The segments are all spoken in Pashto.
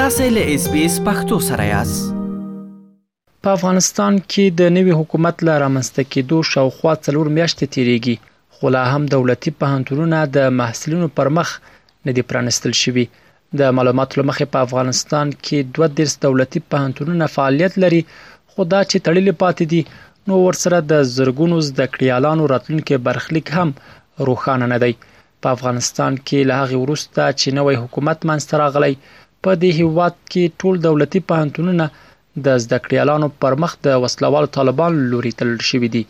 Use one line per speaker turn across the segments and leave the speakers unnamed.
تاسو له اس بي اس پختو سره یاست
په افغانستان کې د نوي حکومت له رامنځته کېدو شاوخوا څلور میاشتې تیریږي خو لا هم دولتي پوهنتونونه د محصلینو پر مخ نه دي پرانیستل شوي د معلوماتو له مخې په افغانستان کې دوه دېرش دولتي پوهنتونونه فعالیت لري خو دا چې تړلي پاتې دي نو ورسره د زرګونو زده کړیالانو راتلونکی برخلیک هم روښانه نه دی په افغانستان کې له هغې وروسته چې نوی حکومت منځته راغلی په دې هیواد کې ټول دولتي پوهنتونونه د زده کړیالانو پر مخ د وسلوالو طالبان لوري تړل شوي دي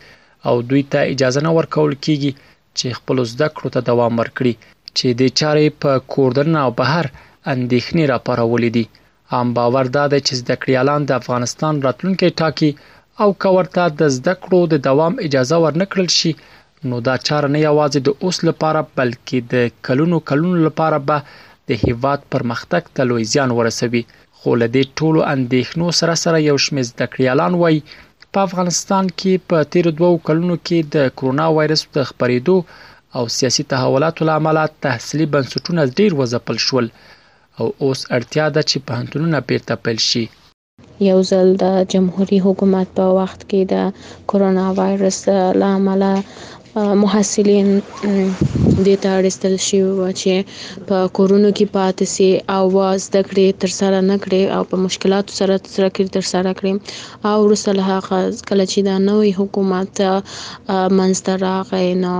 او دوی ته اجازه نه ورکول کیږي چې خپل زده کړو ته دوام ورکړي چې دې چارې په کور دننه او بهر اندېښنې راپارولې دي عام باور دا دی چې زده کړیالان د افغانستان راتلونکی ټاکي او که ورته د زده کړو د دوام اجازه ورنکړل شي نو دا چاره نه یوازې د اوس لپاره بلکې د کلونو کلونو لپاره به د هیواد پرمختګ ته لوی زیان ورسوي خو له دې ټولو اندېښنو سره سره یو شمېر زده کړیالان وایي، په افغانستان کې په تېرو دوو کلونو کې د کرونا وایرس د خپرېدو او سیاسي تحولاتو له امله تحصیلي بنسټونه ډېر وځپل شول او اوس اړتیا ده چې پوهنتونونه بېرته پیل شي.
یو ځل د جمهوري حکومت په وخت کې د کرونا وایرس له امله محصلین دې ته اړ ایستل شوي وه چې په کورونو کې پاتې سي او زده کړې ترسره نه کړي او په مشکلاتو سره زده کړې ترسره کړي او وروسته له هغه کله چې دا نوی حکومت منځته راغی نو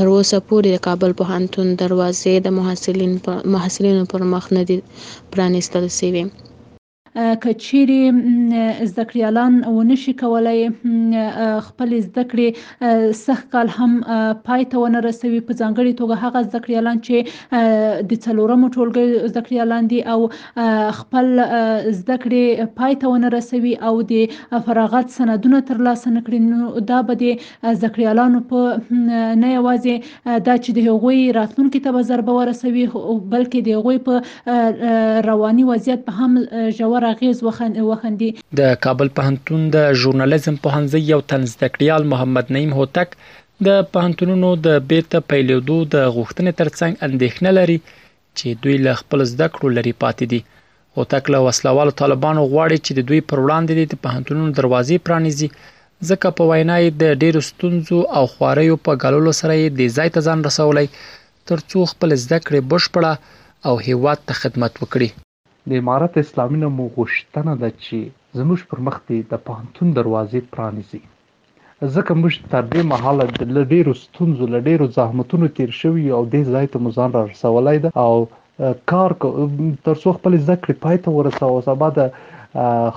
تر اوسه پورې د کابل پوهنتون دروازې د محصلینو پر مخ نه دي پرانیستل شوي.
که چیرې زده کړیالان ونه شي کولای خپلې زده کړې سږ کال هم پای ته ونه رسوي، په ځانګړې توګه هغه زده کړیالان چې د څلورمو ټولګیو زده کړیالان دي او خپل زده کړې پای ته ونه رسوي او د فراغت سندونه ترلاسه نه کړي، نو دا به د زده کړیالانو په نه یوازې دا چې د هغوی راتلونکي ته به ضربه ورسوي بلکې د هغوی په رواني وضعیت به هم ژور اغیز وښندي
د کابل پوهنتون د ژورنالیزم پوهنځي یو تن زده کړیال محمد نعیم هوتک د پوهنتونونو د بیرته پیلېدو د غوښتنې ترڅنګ اندېښنه لري چې دوی له خپل زده کړو لري پاتې دي هوتک له وسله والو طالبانو غواړي چې د دوی پر وړاندې د پوهنتونونو دروازې پرانیزي ځکه په وینا یې د ډیرو ستونزو او خواریو په ګاللو سره یې د ځای ته ځان رسولی ترڅو خپل زده کړې بشپړه او هیواد ته خدمت وکړي
د امارت اسلامي نه مو غوشتنه ده چي زموږ پر مخ دي د پوهنتون دروازې پرانيزي ځکه موږ تر دې مهاله له ډېرو ستونزو له ډېرو زحمتونو تېر شوي يو او دې ځای ته مو ځان را رسولی ده او کار کوو تر څو خپلې زده کړې پای ته ورسوو او سبا د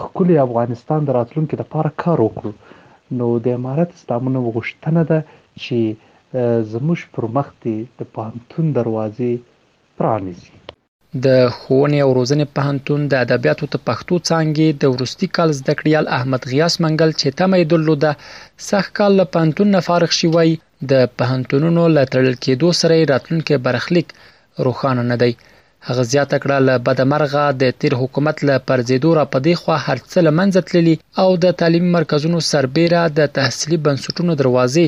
ښکلي افغانستان د راتلونکي لپاره کار وکړو نو د امارت اسلامي نه مو غوشتنه ده چي زموږ پر مخ دي د پوهنتون دروازې پرانيزي.
د ښوونې او روزنې پوهنتون د ادبیاتو د پښتو څانګې د وروستي کال زده کړیال احمد غیاس منګل چې تمه یې درلوده سږ کال له پوهنتون نه فارغ شي وایي د پوهنتونونو له تړل کېدو سره یې راتلونکی برخلیک روښانه نه دی هغه زیاته کړه له بده مرغه د تیر حکومت له پرځېدو را په دې خوا هر څه له منځه تللي او د تعلیمي مرکزونو سربېره د تحصیلي بنسټونو دروازې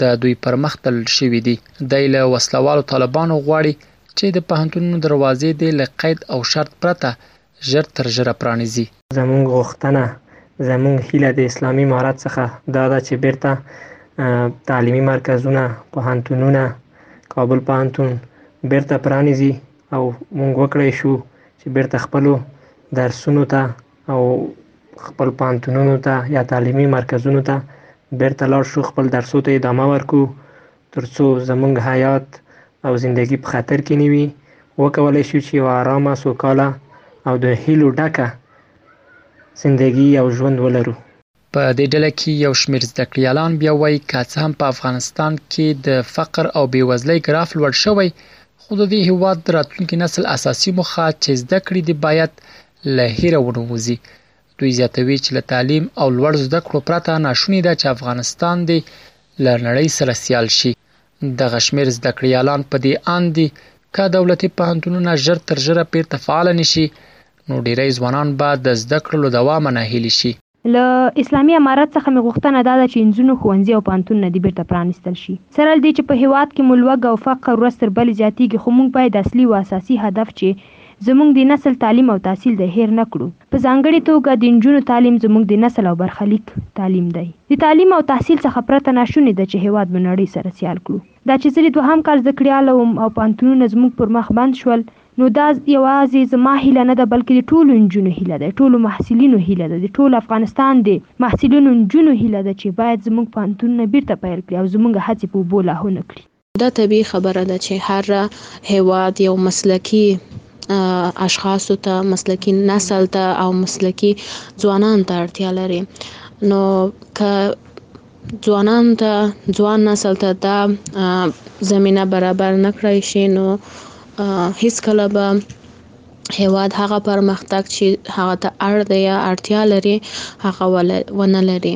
د دوی پر مخ تړل شوي دي. دی له وسله والو طالبانو غواړي چې د پوهنتونونو دروازې دې له قید او شرط پرته ژر تر ژره پرانیزي.
زمونږ غوښتنه، زمونږ هیله د اسلامي امارت څخه دا ده چې بیرته تعلیمي مرکزونه، پوهنتونونه، کابل پوهنتون بیرته پرانیزي او مونږ وکړای شو چې بیرته خپلو درسونو ته او خپل پانتونونو ته یا تعلیمي مرکزونو ته بیرته لاړ شو خپل درسو ته ادامه ورکو ترڅو زمونږ حیات او زندگی په خطر کې نیوي وکولای شو چې یو آرامه سوکاله او د هیلو ډکه زندگی او ژوند ولرو.
په دې ډله کې یو شمېر زده کړیالان بیا وایي، که څه هم په افغانستان کې د فقر او بې وزلۍ ګراف لوړ شوی، خو د دې هېواد د راتلونکي نسل اساسي موخه چې زده کړې دي باید له هیره ونه وځي. دوی زیاتوي چې له تعلیم او لوړ زده کړو پرته ناشونې ده چې افغانستان دې له نړۍ سره سیال شي. دغه شمېر زده کړیالان په دې اند دي، که دولتي پوهنتونونه ژر تر ژره بېرته فعال نه شي، نو ډیری ځوانان به د زده کړو له دوامه ناهیلي شي.
له اسلامي امارت څخه مې غوښتنه دا ده چې نجونو ښوونځي او پوهنتونونه دې بیرته پرانیستل شي. سره له دې چې په هیواد کې مو لوږه او فقر ورځ تر بلې زیاتیږي خو موږ باید اصلي و اساسي هدف چې زموږ د نسل تعلیم او تحصیل دی هیر نه کړو. په ځانګړې توګه د نجونو تعلیم زموږ د نسل او برخلیک تعلیم دی. د تعلیم او تحصیل څخه پرته ناشونې ده چې هیواد مو نړۍ سره سیال کړو. دا چې زه د دوهم کال زده کړیاله وم او پوهنتونونه زموږ پر مخ بند شول نو دا یوازې زما هیله نه ده بلکې د ټولو نجونو هیله ده، ټولو محصلینو هیله ده، د ټول افغانستان د محصلینو نجونو هیله ده چې باید زموږ پوهنتونونه بیرته پیل کړي او زموږ هڅې په اوبو لاهو نه کړي.
دا طبیعي خبره ده چې هر هیواد یو مسلکي اشخاصو ته، مسلکي نسل ته او مسلکي ځوانانو ته اړتیا لري، نو که ځوانانو ته ځوان نسل ته دا زمینه برابر نه کړای شي نو هیڅ کله به هیواد هغه پرمختګ چې هغه ته اړ دی یا اړتیا لري هغه ونه لري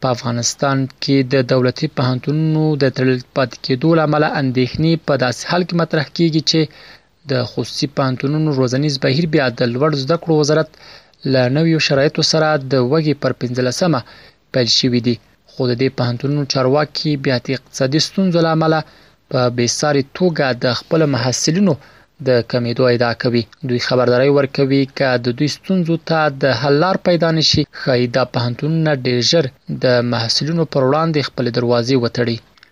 په افغانستان کې د دولتي پوهنتونونو د تړل پاتې کېدو له امله اندېښنې په داسې حال کې مطرح کېږي چې د خصوصي پوهنتونونو روزنیز بهیر بیا د لوړ زده کړو وزارت له نویو شرایطو سره د وږې پر پنځلسمه پیل شوي دي، خو د دې پوهنتونونو چارواکي بیا د اقتصادي ستونزو له امله په بېساري توګه د خپلو محصلینو د کمېدو ادعا کوي. دوی خبرداری ورکوي، که د دوی ستونزو ته د حل لار پیدا نه شي، ښايي دا پوهنتونونه ډېر ژر د محصلینو پر وړاندې خپلې دروازې وتړي.